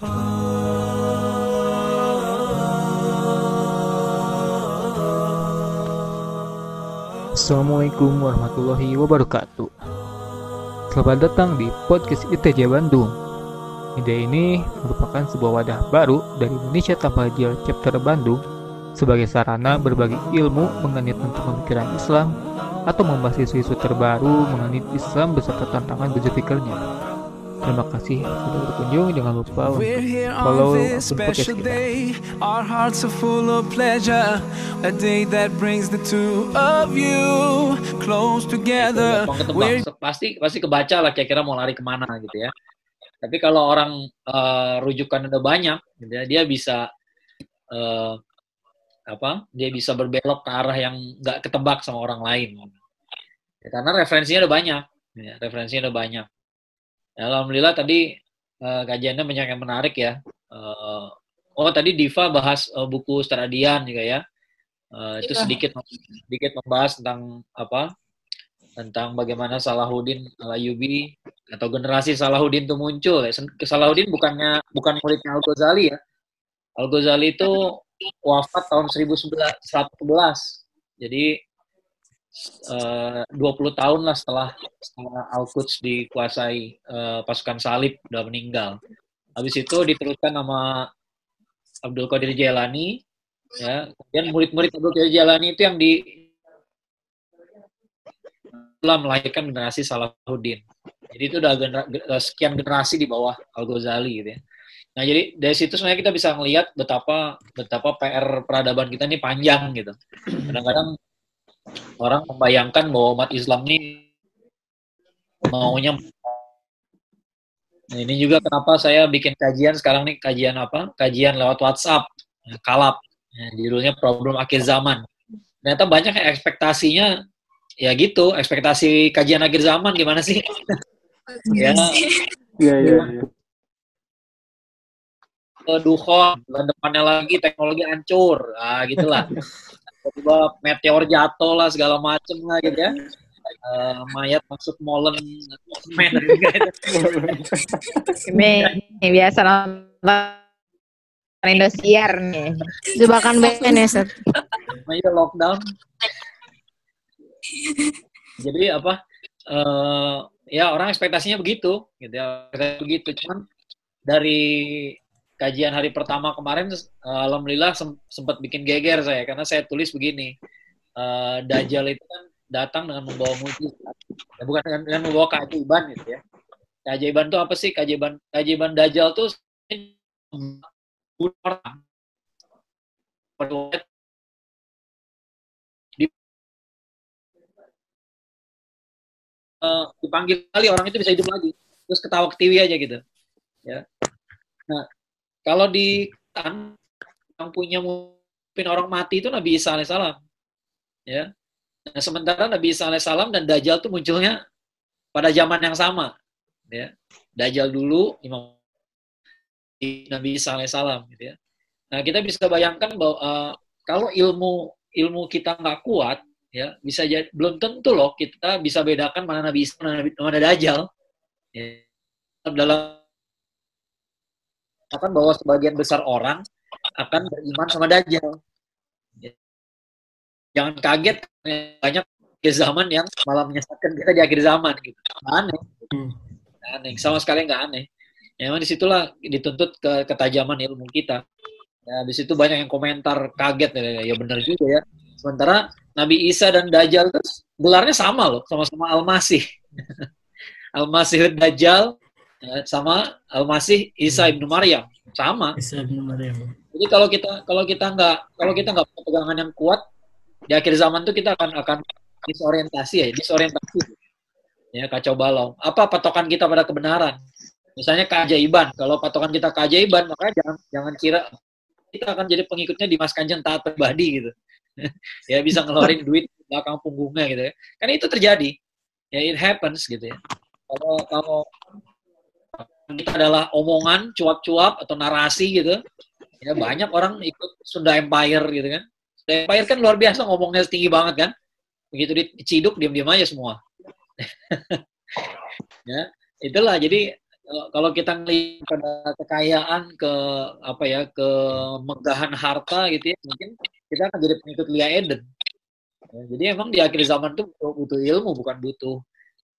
Assalamualaikum warahmatullahi wabarakatuh Selamat datang di podcast ITJ Bandung Media ini merupakan sebuah wadah baru dari Indonesia Tanpa Hijau Chapter Bandung sebagai sarana berbagi ilmu mengenai tentang pemikiran Islam atau membahas isu-isu terbaru mengenai Islam beserta tantangan berpikirnya. Terima kasih sudah berkunjung. Jangan lupa untuk follow akun podcast kita. Our hearts are full of pleasure. A day that brings the two of you close together. Pasti pasti kebaca lah kira-kira mau lari ke mana gitu ya. Tapi kalau orang uh, rujukan udah banyak, gitu ya, dia bisa uh, apa? Dia bisa berbelok ke arah yang nggak ketebak sama orang lain. Ya, karena referensinya udah banyak. Ya, referensinya udah banyak. Ya, Alhamdulillah tadi uh, kajiannya banyak yang menarik ya. Uh, oh tadi Diva bahas uh, buku Stradian juga ya. Uh, itu iya. sedikit sedikit membahas tentang apa tentang bagaimana Salahuddin Al-Ayyubi atau generasi Salahuddin itu muncul. Ya. Salahuddin bukannya bukan muridnya Al Ghazali ya. Al Ghazali itu wafat tahun 1111. Jadi Eh, uh, 20 tahun lah setelah, setelah Al-Quds dikuasai uh, pasukan salib udah meninggal. Habis itu diteruskan nama Abdul Qadir Jailani ya. Kemudian murid-murid Abdul Qadir Jailani itu yang di telah melahirkan generasi Salahuddin. Jadi itu udah genera eh, sekian generasi di bawah Al-Ghazali gitu ya. Nah, jadi dari situ sebenarnya kita bisa melihat betapa betapa PR peradaban kita ini panjang gitu. Kadang-kadang orang membayangkan bahwa umat Islam ini maunya nah, ini juga kenapa saya bikin kajian sekarang nih kajian apa? Kajian lewat WhatsApp ya, kalap ya, judulnya problem akhir zaman. Ternyata banyak yang ekspektasinya ya gitu ekspektasi kajian akhir zaman gimana sih? Ya. ya ya, ya. Duhon, depannya lagi teknologi hancur, ah gitulah. tiba meteor jatuh lah segala macem lah gitu ya. Uh, mayat masuk molen. Men. Ini, biasa nonton Indosiar nih. Jebakan Batman ya Seth namanya lockdown. Jadi apa uh, ya orang ekspektasinya begitu gitu ya. Begitu. Cuman dari kajian hari pertama kemarin uh, alhamdulillah sem sempat bikin geger saya karena saya tulis begini uh, dajjal itu kan datang dengan membawa mujizat ya, bukan dengan, dengan membawa keajaiban gitu ya. Keajaiban itu apa sih? Keajaiban keajaiban dajjal tuh orang dipanggil kali orang itu bisa hidup lagi. Terus ketawa ketiwi aja gitu ya. Nah kalau di yang punya mungkin orang mati itu Nabi Isa alaihissalam. Ya. Nah, sementara Nabi Isa alaihissalam dan Dajjal itu munculnya pada zaman yang sama. Ya. Dajjal dulu Imam Nabi Isa alaihissalam gitu ya. Nah, kita bisa bayangkan bahwa uh, kalau ilmu ilmu kita nggak kuat, ya bisa jadi belum tentu loh kita bisa bedakan mana Nabi Isa mana, mana Dajjal. Ya. Dalam akan bahwa sebagian besar orang akan beriman sama Dajjal. Jangan kaget banyak di zaman yang malah menyesatkan kita di akhir zaman gitu. aneh. Hmm. Aneh. Sama sekali nggak aneh. Ya, memang di situlah dituntut ke ketajaman ilmu kita. Ya, di situ banyak yang komentar kaget ya, ya benar juga ya. Sementara Nabi Isa dan Dajjal itu gelarnya sama loh, sama-sama Al-Masih. Al-Masih Dajjal Ya, sama Al-Masih Isa hmm. ibnu Maryam sama. Isa ibnu Maryam. Jadi kalau kita kalau kita nggak kalau kita nggak punya pegangan yang kuat di akhir zaman tuh kita akan akan disorientasi ya disorientasi ya kacau balau. Apa patokan kita pada kebenaran? Misalnya keajaiban. Kalau patokan kita keajaiban maka jangan jangan kira kita akan jadi pengikutnya di Mas Kanjeng taat pribadi gitu. ya bisa ngeluarin duit belakang punggungnya gitu ya. Kan itu terjadi. Ya it happens gitu ya. Kalau kalau kita adalah omongan cuap-cuap atau narasi gitu. Ya banyak orang ikut Sunda Empire gitu kan. Sunda Empire kan luar biasa ngomongnya tinggi banget kan. Begitu diciduk diam-diam aja semua. Ya itulah. Jadi kalau kita ngelihat pada kekayaan ke apa ya ke megahan harta gitu ya mungkin kita akan jadi pengikut Lia Eden. Ya, jadi emang di akhir zaman tuh butuh ilmu bukan butuh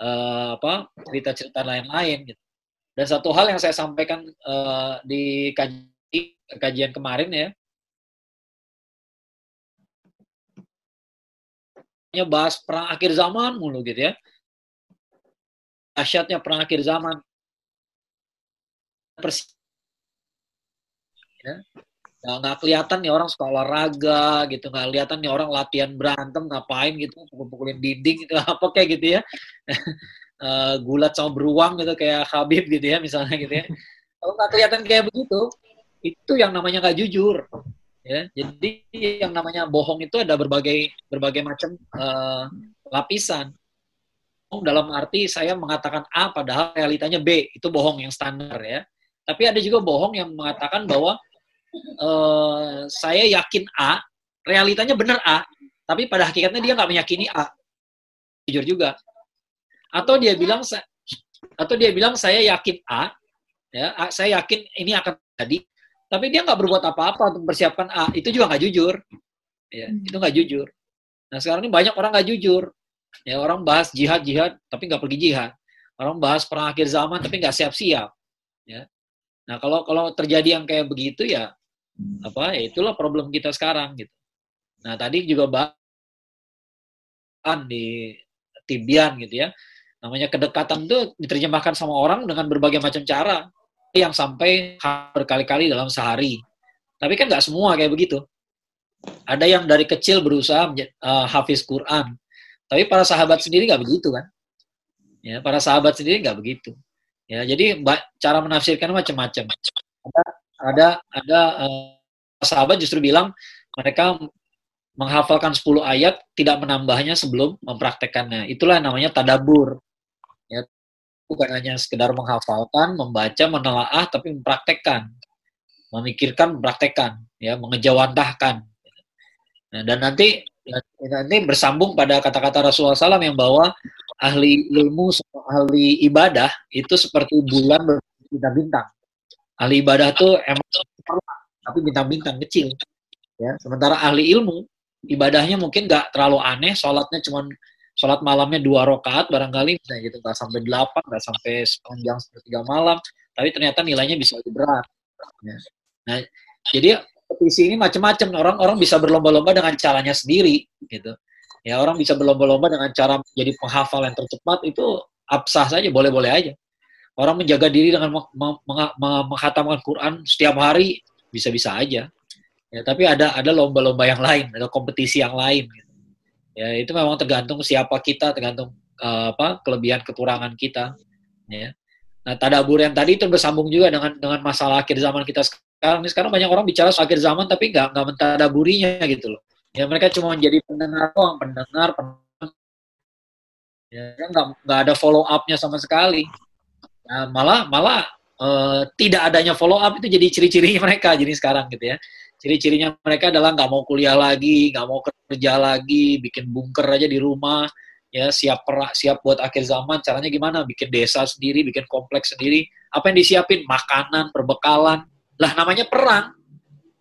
uh, apa cerita-cerita lain-lain gitu dan satu hal yang saya sampaikan uh, di kaji, kajian kemarin ya. Bahas perang akhir zaman mulu gitu ya. Dahsyatnya perang akhir zaman. Persis ya. Nah, nggak kelihatan nih orang suka olahraga gitu. Nggak kelihatan nih orang latihan berantem ngapain gitu pukul-pukulin dinding gitu. Apa kayak gitu ya uh, gulat sama beruang gitu kayak Habib gitu ya misalnya gitu ya kalau nggak kelihatan kayak begitu itu yang namanya nggak jujur ya jadi yang namanya bohong itu ada berbagai berbagai macam uh, lapisan dalam arti saya mengatakan A padahal realitanya B itu bohong yang standar ya tapi ada juga bohong yang mengatakan bahwa uh, saya yakin A, realitanya benar A, tapi pada hakikatnya dia nggak meyakini A. Jujur juga. Atau dia bilang atau dia bilang saya yakin A, ya, saya yakin ini akan terjadi, tapi dia nggak berbuat apa-apa untuk mempersiapkan A. Itu juga nggak jujur. Ya, itu nggak jujur. Nah sekarang ini banyak orang nggak jujur. Ya orang bahas jihad jihad tapi nggak pergi jihad. Orang bahas perang akhir zaman tapi nggak siap-siap. Ya. Nah, kalau kalau terjadi yang kayak begitu ya apa ya itulah problem kita sekarang gitu. Nah, tadi juga bahkan di Tibian gitu ya. Namanya kedekatan itu diterjemahkan sama orang dengan berbagai macam cara yang sampai berkali-kali dalam sehari. Tapi kan nggak semua kayak begitu. Ada yang dari kecil berusaha uh, hafiz Quran, tapi para sahabat sendiri nggak begitu kan? Ya, para sahabat sendiri nggak begitu. Ya, jadi cara menafsirkan macam-macam. Ada ada ada uh, sahabat justru bilang mereka menghafalkan 10 ayat tidak menambahnya sebelum mempraktekannya. Itulah namanya tadabur. Bukan hanya sekedar menghafalkan, membaca, menelaah, tapi mempraktekkan, memikirkan, mempraktekkan, ya, mengejawantahkan. Nah, dan nanti nanti bersambung pada kata-kata Rasulullah SAW yang bahwa ahli ilmu ahli ibadah itu seperti bulan berbintang-bintang. Ahli ibadah tuh emang tapi bintang-bintang kecil. Ya, sementara ahli ilmu ibadahnya mungkin nggak terlalu aneh, sholatnya cuma sholat malamnya dua rakaat barangkali misalnya gitu nggak sampai delapan, nggak sampai sepanjang sepertiga malam, tapi ternyata nilainya bisa lebih berat. Ya. Nah, jadi kompetisi ini macam-macam orang-orang bisa berlomba-lomba dengan caranya sendiri gitu ya orang bisa berlomba-lomba dengan cara jadi penghafal yang tercepat itu absah saja boleh-boleh aja orang menjaga diri dengan menghatamkan Quran setiap hari bisa-bisa aja ya tapi ada ada lomba-lomba yang lain ada kompetisi yang lain gitu. Ya itu memang tergantung siapa kita tergantung uh, apa kelebihan kekurangan kita ya. Nah tadabur yang tadi itu bersambung juga dengan dengan masalah akhir zaman kita sekarang. Sekarang banyak orang bicara soal akhir zaman tapi nggak nggak mentadaburinya gitu loh. Ya mereka cuma jadi pendengar doang pendengar, pendengar. ya nggak nggak ada follow upnya sama sekali. Nah, malah malah uh, tidak adanya follow up itu jadi ciri-cirinya mereka jadi sekarang gitu ya ciri-cirinya mereka adalah nggak mau kuliah lagi nggak mau kerja lagi bikin bunker aja di rumah ya siap perak siap buat akhir zaman. Caranya gimana? Bikin desa sendiri bikin kompleks sendiri. Apa yang disiapin? Makanan perbekalan. Lah namanya perang.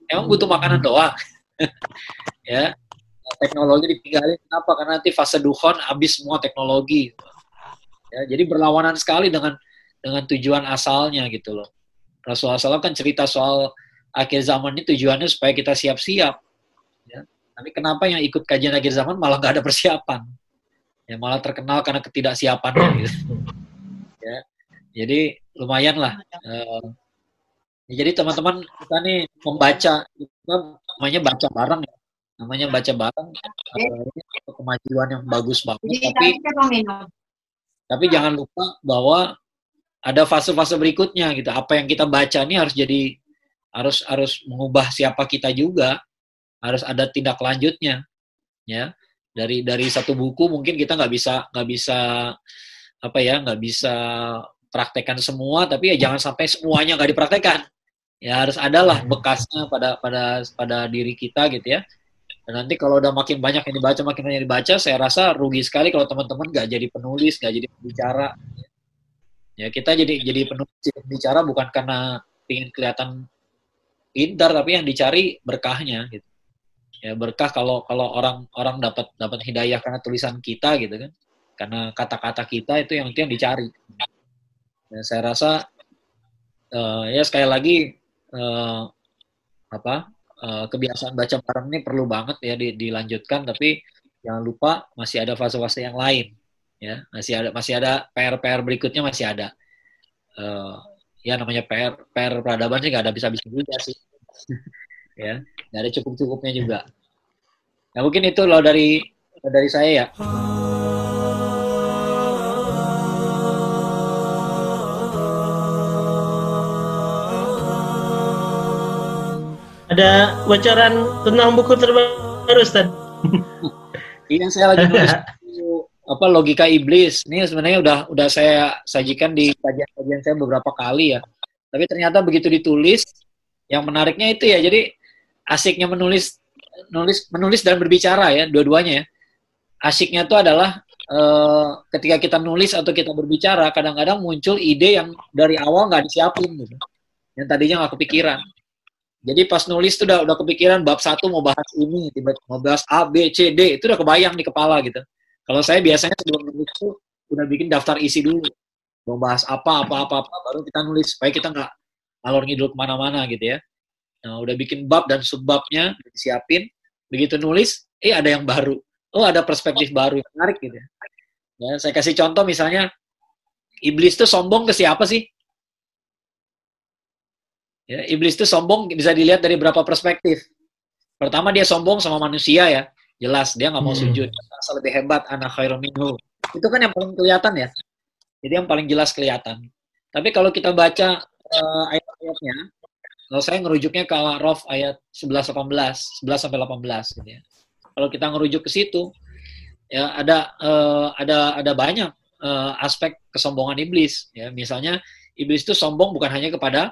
Emang butuh makanan doang. Ya teknologi ditinggalin. Kenapa? Karena nanti fase duhon habis semua teknologi. Ya jadi berlawanan sekali dengan dengan tujuan asalnya gitu loh. Rasulullah SAW kan cerita soal akhir zaman ini tujuannya supaya kita siap-siap. Ya. Tapi kenapa yang ikut kajian akhir zaman malah nggak ada persiapan? Ya malah terkenal karena ketidaksiapan. Gitu ya. Jadi lumayan lah. Uh, ya, jadi teman-teman kita nih membaca kita namanya baca bareng ya. Namanya baca bareng. Uh, kemajuan yang bagus banget. Tapi tapi jangan lupa bahwa ada fase-fase berikutnya gitu. Apa yang kita baca ini harus jadi harus harus mengubah siapa kita juga. Harus ada tindak lanjutnya ya. Dari dari satu buku mungkin kita nggak bisa nggak bisa apa ya nggak bisa praktekkan semua tapi ya jangan sampai semuanya nggak dipraktekkan. Ya harus adalah hmm. bekasnya pada pada pada diri kita gitu ya. Dan nanti kalau udah makin banyak yang dibaca makin banyak yang dibaca saya rasa rugi sekali kalau teman-teman nggak jadi penulis nggak jadi pembicara. Ya kita jadi jadi penulis bicara bukan karena ingin kelihatan pintar, tapi yang dicari berkahnya gitu. Ya berkah kalau kalau orang orang dapat dapat hidayah karena tulisan kita gitu kan, karena kata-kata kita itu yang yang dicari. Ya, saya rasa uh, ya sekali lagi uh, apa uh, kebiasaan baca bareng ini perlu banget ya di, dilanjutkan, tapi jangan lupa masih ada fase-fase yang lain ya masih ada masih ada PR-PR berikutnya masih ada uh, ya namanya PR PR peradaban sih nggak ada bisa-bisa juga sih ya nggak ada cukup-cukupnya juga. Nah mungkin itu loh dari dari saya ya. Ada bocoran tentang buku terbaru Ustaz? Iya saya lagi nulis apa logika iblis. Ini sebenarnya udah udah saya sajikan di kajian-kajian saya beberapa kali ya. Tapi ternyata begitu ditulis yang menariknya itu ya jadi asiknya menulis nulis menulis dan berbicara ya dua-duanya ya asiknya itu adalah uh, ketika kita nulis atau kita berbicara kadang-kadang muncul ide yang dari awal nggak disiapin gitu yang tadinya nggak kepikiran jadi pas nulis tuh udah udah kepikiran bab satu mau bahas ini tiba-tiba mau bahas A B C D itu udah kebayang di kepala gitu kalau saya biasanya sebelum nulis itu udah bikin daftar isi dulu. Mau bahas apa, apa, apa, apa, baru kita nulis. Supaya kita nggak ngalor ngidul ke mana-mana gitu ya. Nah, udah bikin bab dan subbabnya, disiapin. Begitu nulis, eh ada yang baru. Oh, ada perspektif baru yang menarik gitu ya. ya saya kasih contoh misalnya, iblis itu sombong ke siapa sih? Ya, iblis itu sombong bisa dilihat dari berapa perspektif. Pertama dia sombong sama manusia ya jelas dia nggak mau hmm. sujud asal lebih hebat anak khairum minhu itu kan yang paling kelihatan ya jadi yang paling jelas kelihatan tapi kalau kita baca uh, ayat-ayatnya kalau saya ngerujuknya ke Al-A'raf ayat 11 18 11 sampai 18 gitu ya kalau kita ngerujuk ke situ ya ada uh, ada ada banyak uh, aspek kesombongan iblis ya misalnya iblis itu sombong bukan hanya kepada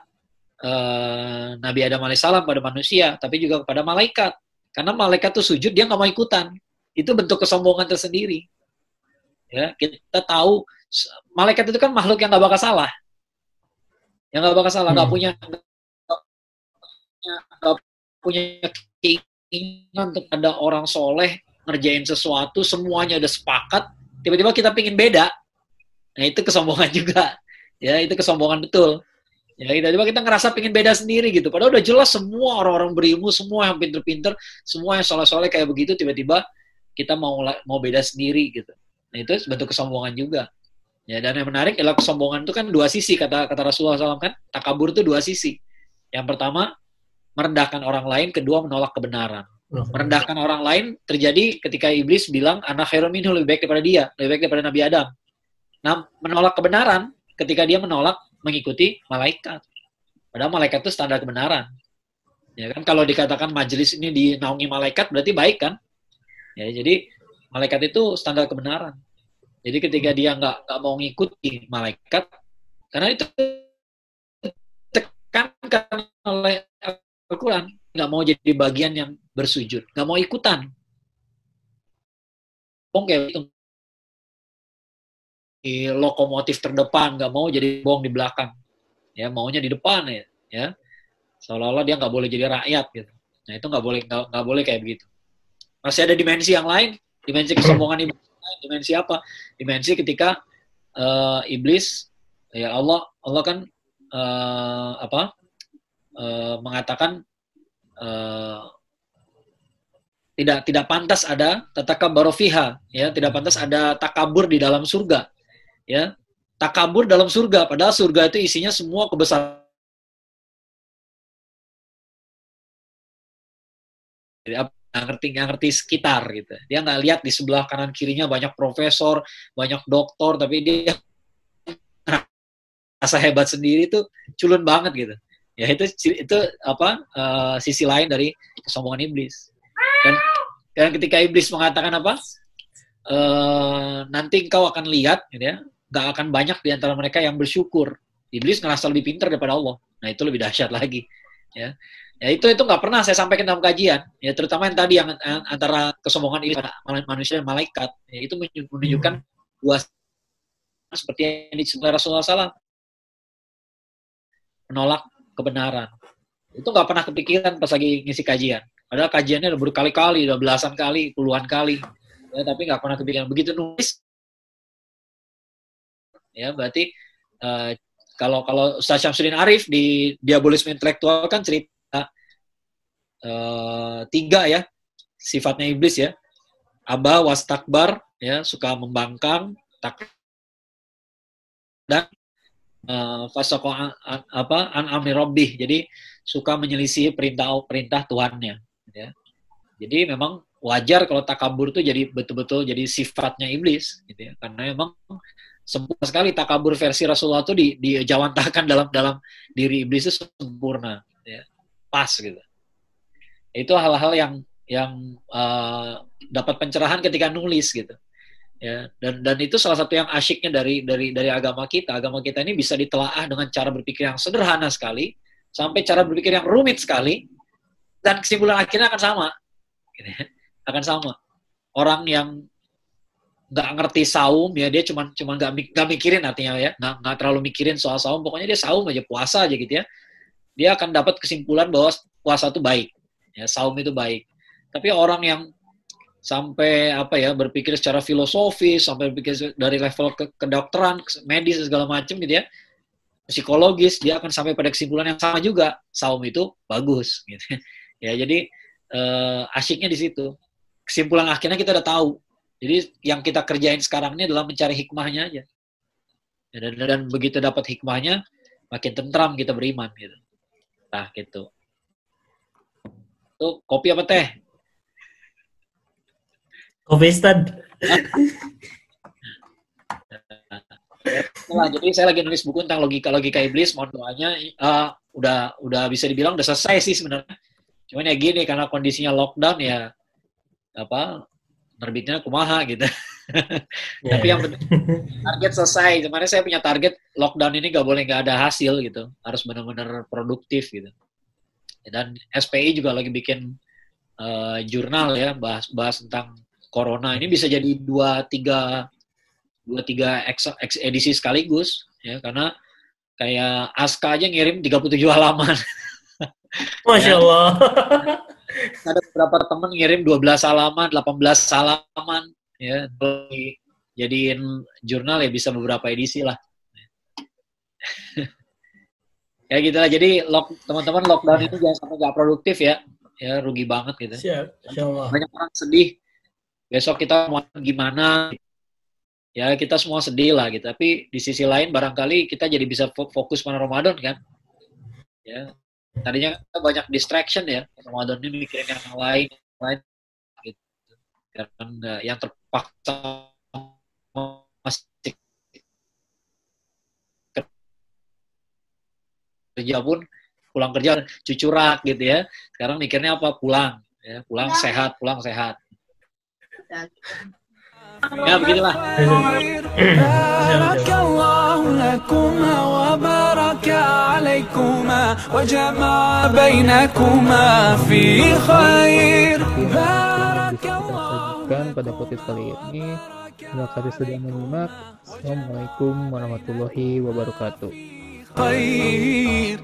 uh, Nabi Adam alaihissalam pada manusia tapi juga kepada malaikat karena malaikat tuh sujud, dia nggak mau ikutan. Itu bentuk kesombongan tersendiri. Ya, kita tahu malaikat itu kan makhluk yang nggak bakal salah. Yang nggak bakal salah, nggak hmm. punya nggak punya keinginan untuk ada orang soleh ngerjain sesuatu, semuanya udah sepakat, tiba-tiba kita pingin beda. Nah itu kesombongan juga. Ya, itu kesombongan betul. Ya, tiba-tiba kita ngerasa pengen beda sendiri gitu. Padahal udah jelas semua orang-orang berilmu, semua yang pinter-pinter, semua yang soleh-soleh kayak begitu, tiba-tiba kita mau mau beda sendiri gitu. Nah itu bentuk kesombongan juga. Ya, dan yang menarik adalah kesombongan itu kan dua sisi kata kata Rasulullah SAW kan takabur itu dua sisi. Yang pertama merendahkan orang lain, kedua menolak kebenaran. Merendahkan orang lain terjadi ketika iblis bilang anak khairun lebih baik daripada dia, lebih baik daripada Nabi Adam. Nah, menolak kebenaran ketika dia menolak mengikuti malaikat. Padahal malaikat itu standar kebenaran. Ya kan kalau dikatakan majelis ini dinaungi malaikat berarti baik kan? Ya jadi malaikat itu standar kebenaran. Jadi ketika dia nggak nggak mau mengikuti malaikat, karena itu tekankan oleh Al-Quran, nggak mau jadi bagian yang bersujud, nggak mau ikutan. Bong kayak itu di lokomotif terdepan, nggak mau jadi bong di belakang. Ya, maunya di depan ya. ya. Seolah-olah dia nggak boleh jadi rakyat gitu. Nah itu nggak boleh nggak boleh kayak begitu. Masih ada dimensi yang lain, dimensi kesombongan iblis. Dimensi apa? Dimensi ketika uh, iblis, ya Allah, Allah kan uh, apa? Uh, mengatakan uh, tidak tidak pantas ada tatakabur fiha ya tidak pantas ada takabur di dalam surga ya takabur dalam surga padahal surga itu isinya semua kebesaran ngerti nggak ngerti sekitar gitu dia nggak lihat di sebelah kanan kirinya banyak profesor banyak doktor tapi dia rasa hebat sendiri itu culun banget gitu ya itu itu apa uh, sisi lain dari kesombongan iblis dan dan ketika iblis mengatakan apa uh, nanti engkau akan lihat gitu ya gak akan banyak di antara mereka yang bersyukur. Iblis ngerasa lebih pintar daripada Allah. Nah itu lebih dahsyat lagi. Ya, ya itu itu nggak pernah saya sampaikan dalam kajian. Ya terutama yang tadi yang antara kesombongan ini manusia dan malaikat. Ya, itu menunjukkan dua seperti yang disebut Rasulullah SAW menolak kebenaran. Itu nggak pernah kepikiran pas lagi ngisi kajian. Padahal kajiannya udah berkali-kali, udah belasan kali, puluhan kali. Ya, tapi nggak pernah kepikiran. Begitu nulis, ya berarti uh, kalau kalau Ustaz Syamsuddin Arif di Diabolisme Intelektual kan cerita uh, tiga ya sifatnya iblis ya. Aba wastakbar ya suka membangkang tak dan uh, fasoko apa an amri robbih jadi suka menyelisih perintah perintah Tuhannya ya. Jadi memang wajar kalau takabur itu jadi betul-betul jadi sifatnya iblis gitu ya. Karena memang sempurna sekali takabur versi Rasulullah itu di dijawantahkan dalam dalam diri iblis itu sempurna ya. Pas gitu itu hal-hal yang yang uh, dapat pencerahan ketika nulis gitu. Ya dan dan itu salah satu yang asyiknya dari dari dari agama kita. Agama kita ini bisa ditelaah dengan cara berpikir yang sederhana sekali sampai cara berpikir yang rumit sekali dan kesimpulan akhirnya akan sama. Gitu ya. akan sama. Orang yang nggak ngerti saum ya dia cuma cuma nggak nggak mikirin artinya ya. Nggak nggak terlalu mikirin soal saum. Pokoknya dia saum aja puasa aja gitu ya. Dia akan dapat kesimpulan bahwa puasa itu baik ya saum itu baik. Tapi orang yang sampai apa ya berpikir secara filosofis sampai berpikir dari level ke kedokteran medis segala macam gitu ya psikologis dia akan sampai pada kesimpulan yang sama juga. Saum itu bagus gitu. Ya jadi uh, asyiknya di situ. Kesimpulan akhirnya kita udah tahu. Jadi yang kita kerjain sekarang ini adalah mencari hikmahnya aja. Dan, dan begitu dapat hikmahnya makin tentram kita beriman gitu. Nah gitu tuh kopi apa teh Kovestad. nah, jadi saya lagi nulis buku tentang logika logika iblis. Mohon doanya. Uh, udah udah bisa dibilang udah selesai sih sebenarnya. Cuman ya gini karena kondisinya lockdown ya apa terbitnya kumaha gitu. Yeah, Tapi yang penting target selesai. Kemarin saya punya target lockdown ini gak boleh gak ada hasil gitu. Harus benar-benar produktif gitu. Dan SPI juga lagi bikin uh, jurnal ya bahas bahas tentang corona ini bisa jadi dua tiga dua tiga edisi sekaligus ya karena kayak Aska aja ngirim 37 halaman. Masya Allah. Ada beberapa temen ngirim 12 halaman, 18 halaman ya jadiin jurnal ya bisa beberapa edisi lah. ya gitu lah. Jadi teman-teman lockdown itu jangan sampai nggak produktif ya. Ya rugi banget gitu. Siap, Banyak orang sedih besok kita mau gimana ya kita semua sedih lah gitu tapi di sisi lain barangkali kita jadi bisa fokus pada Ramadan kan ya tadinya kita banyak distraction ya Ramadan ini mikirin yang lain lain gitu karena yang terpaksa masih kerja pun pulang kerja cucurak gitu ya. Sekarang mikirnya apa? Pulang, ya, pulang ya. sehat, pulang sehat. Ya, ya beginilah. Pada podcast kali ini. Terima kasih sudah menyimak. Assalamualaikum warahmatullahi wabarakatuh. الطير.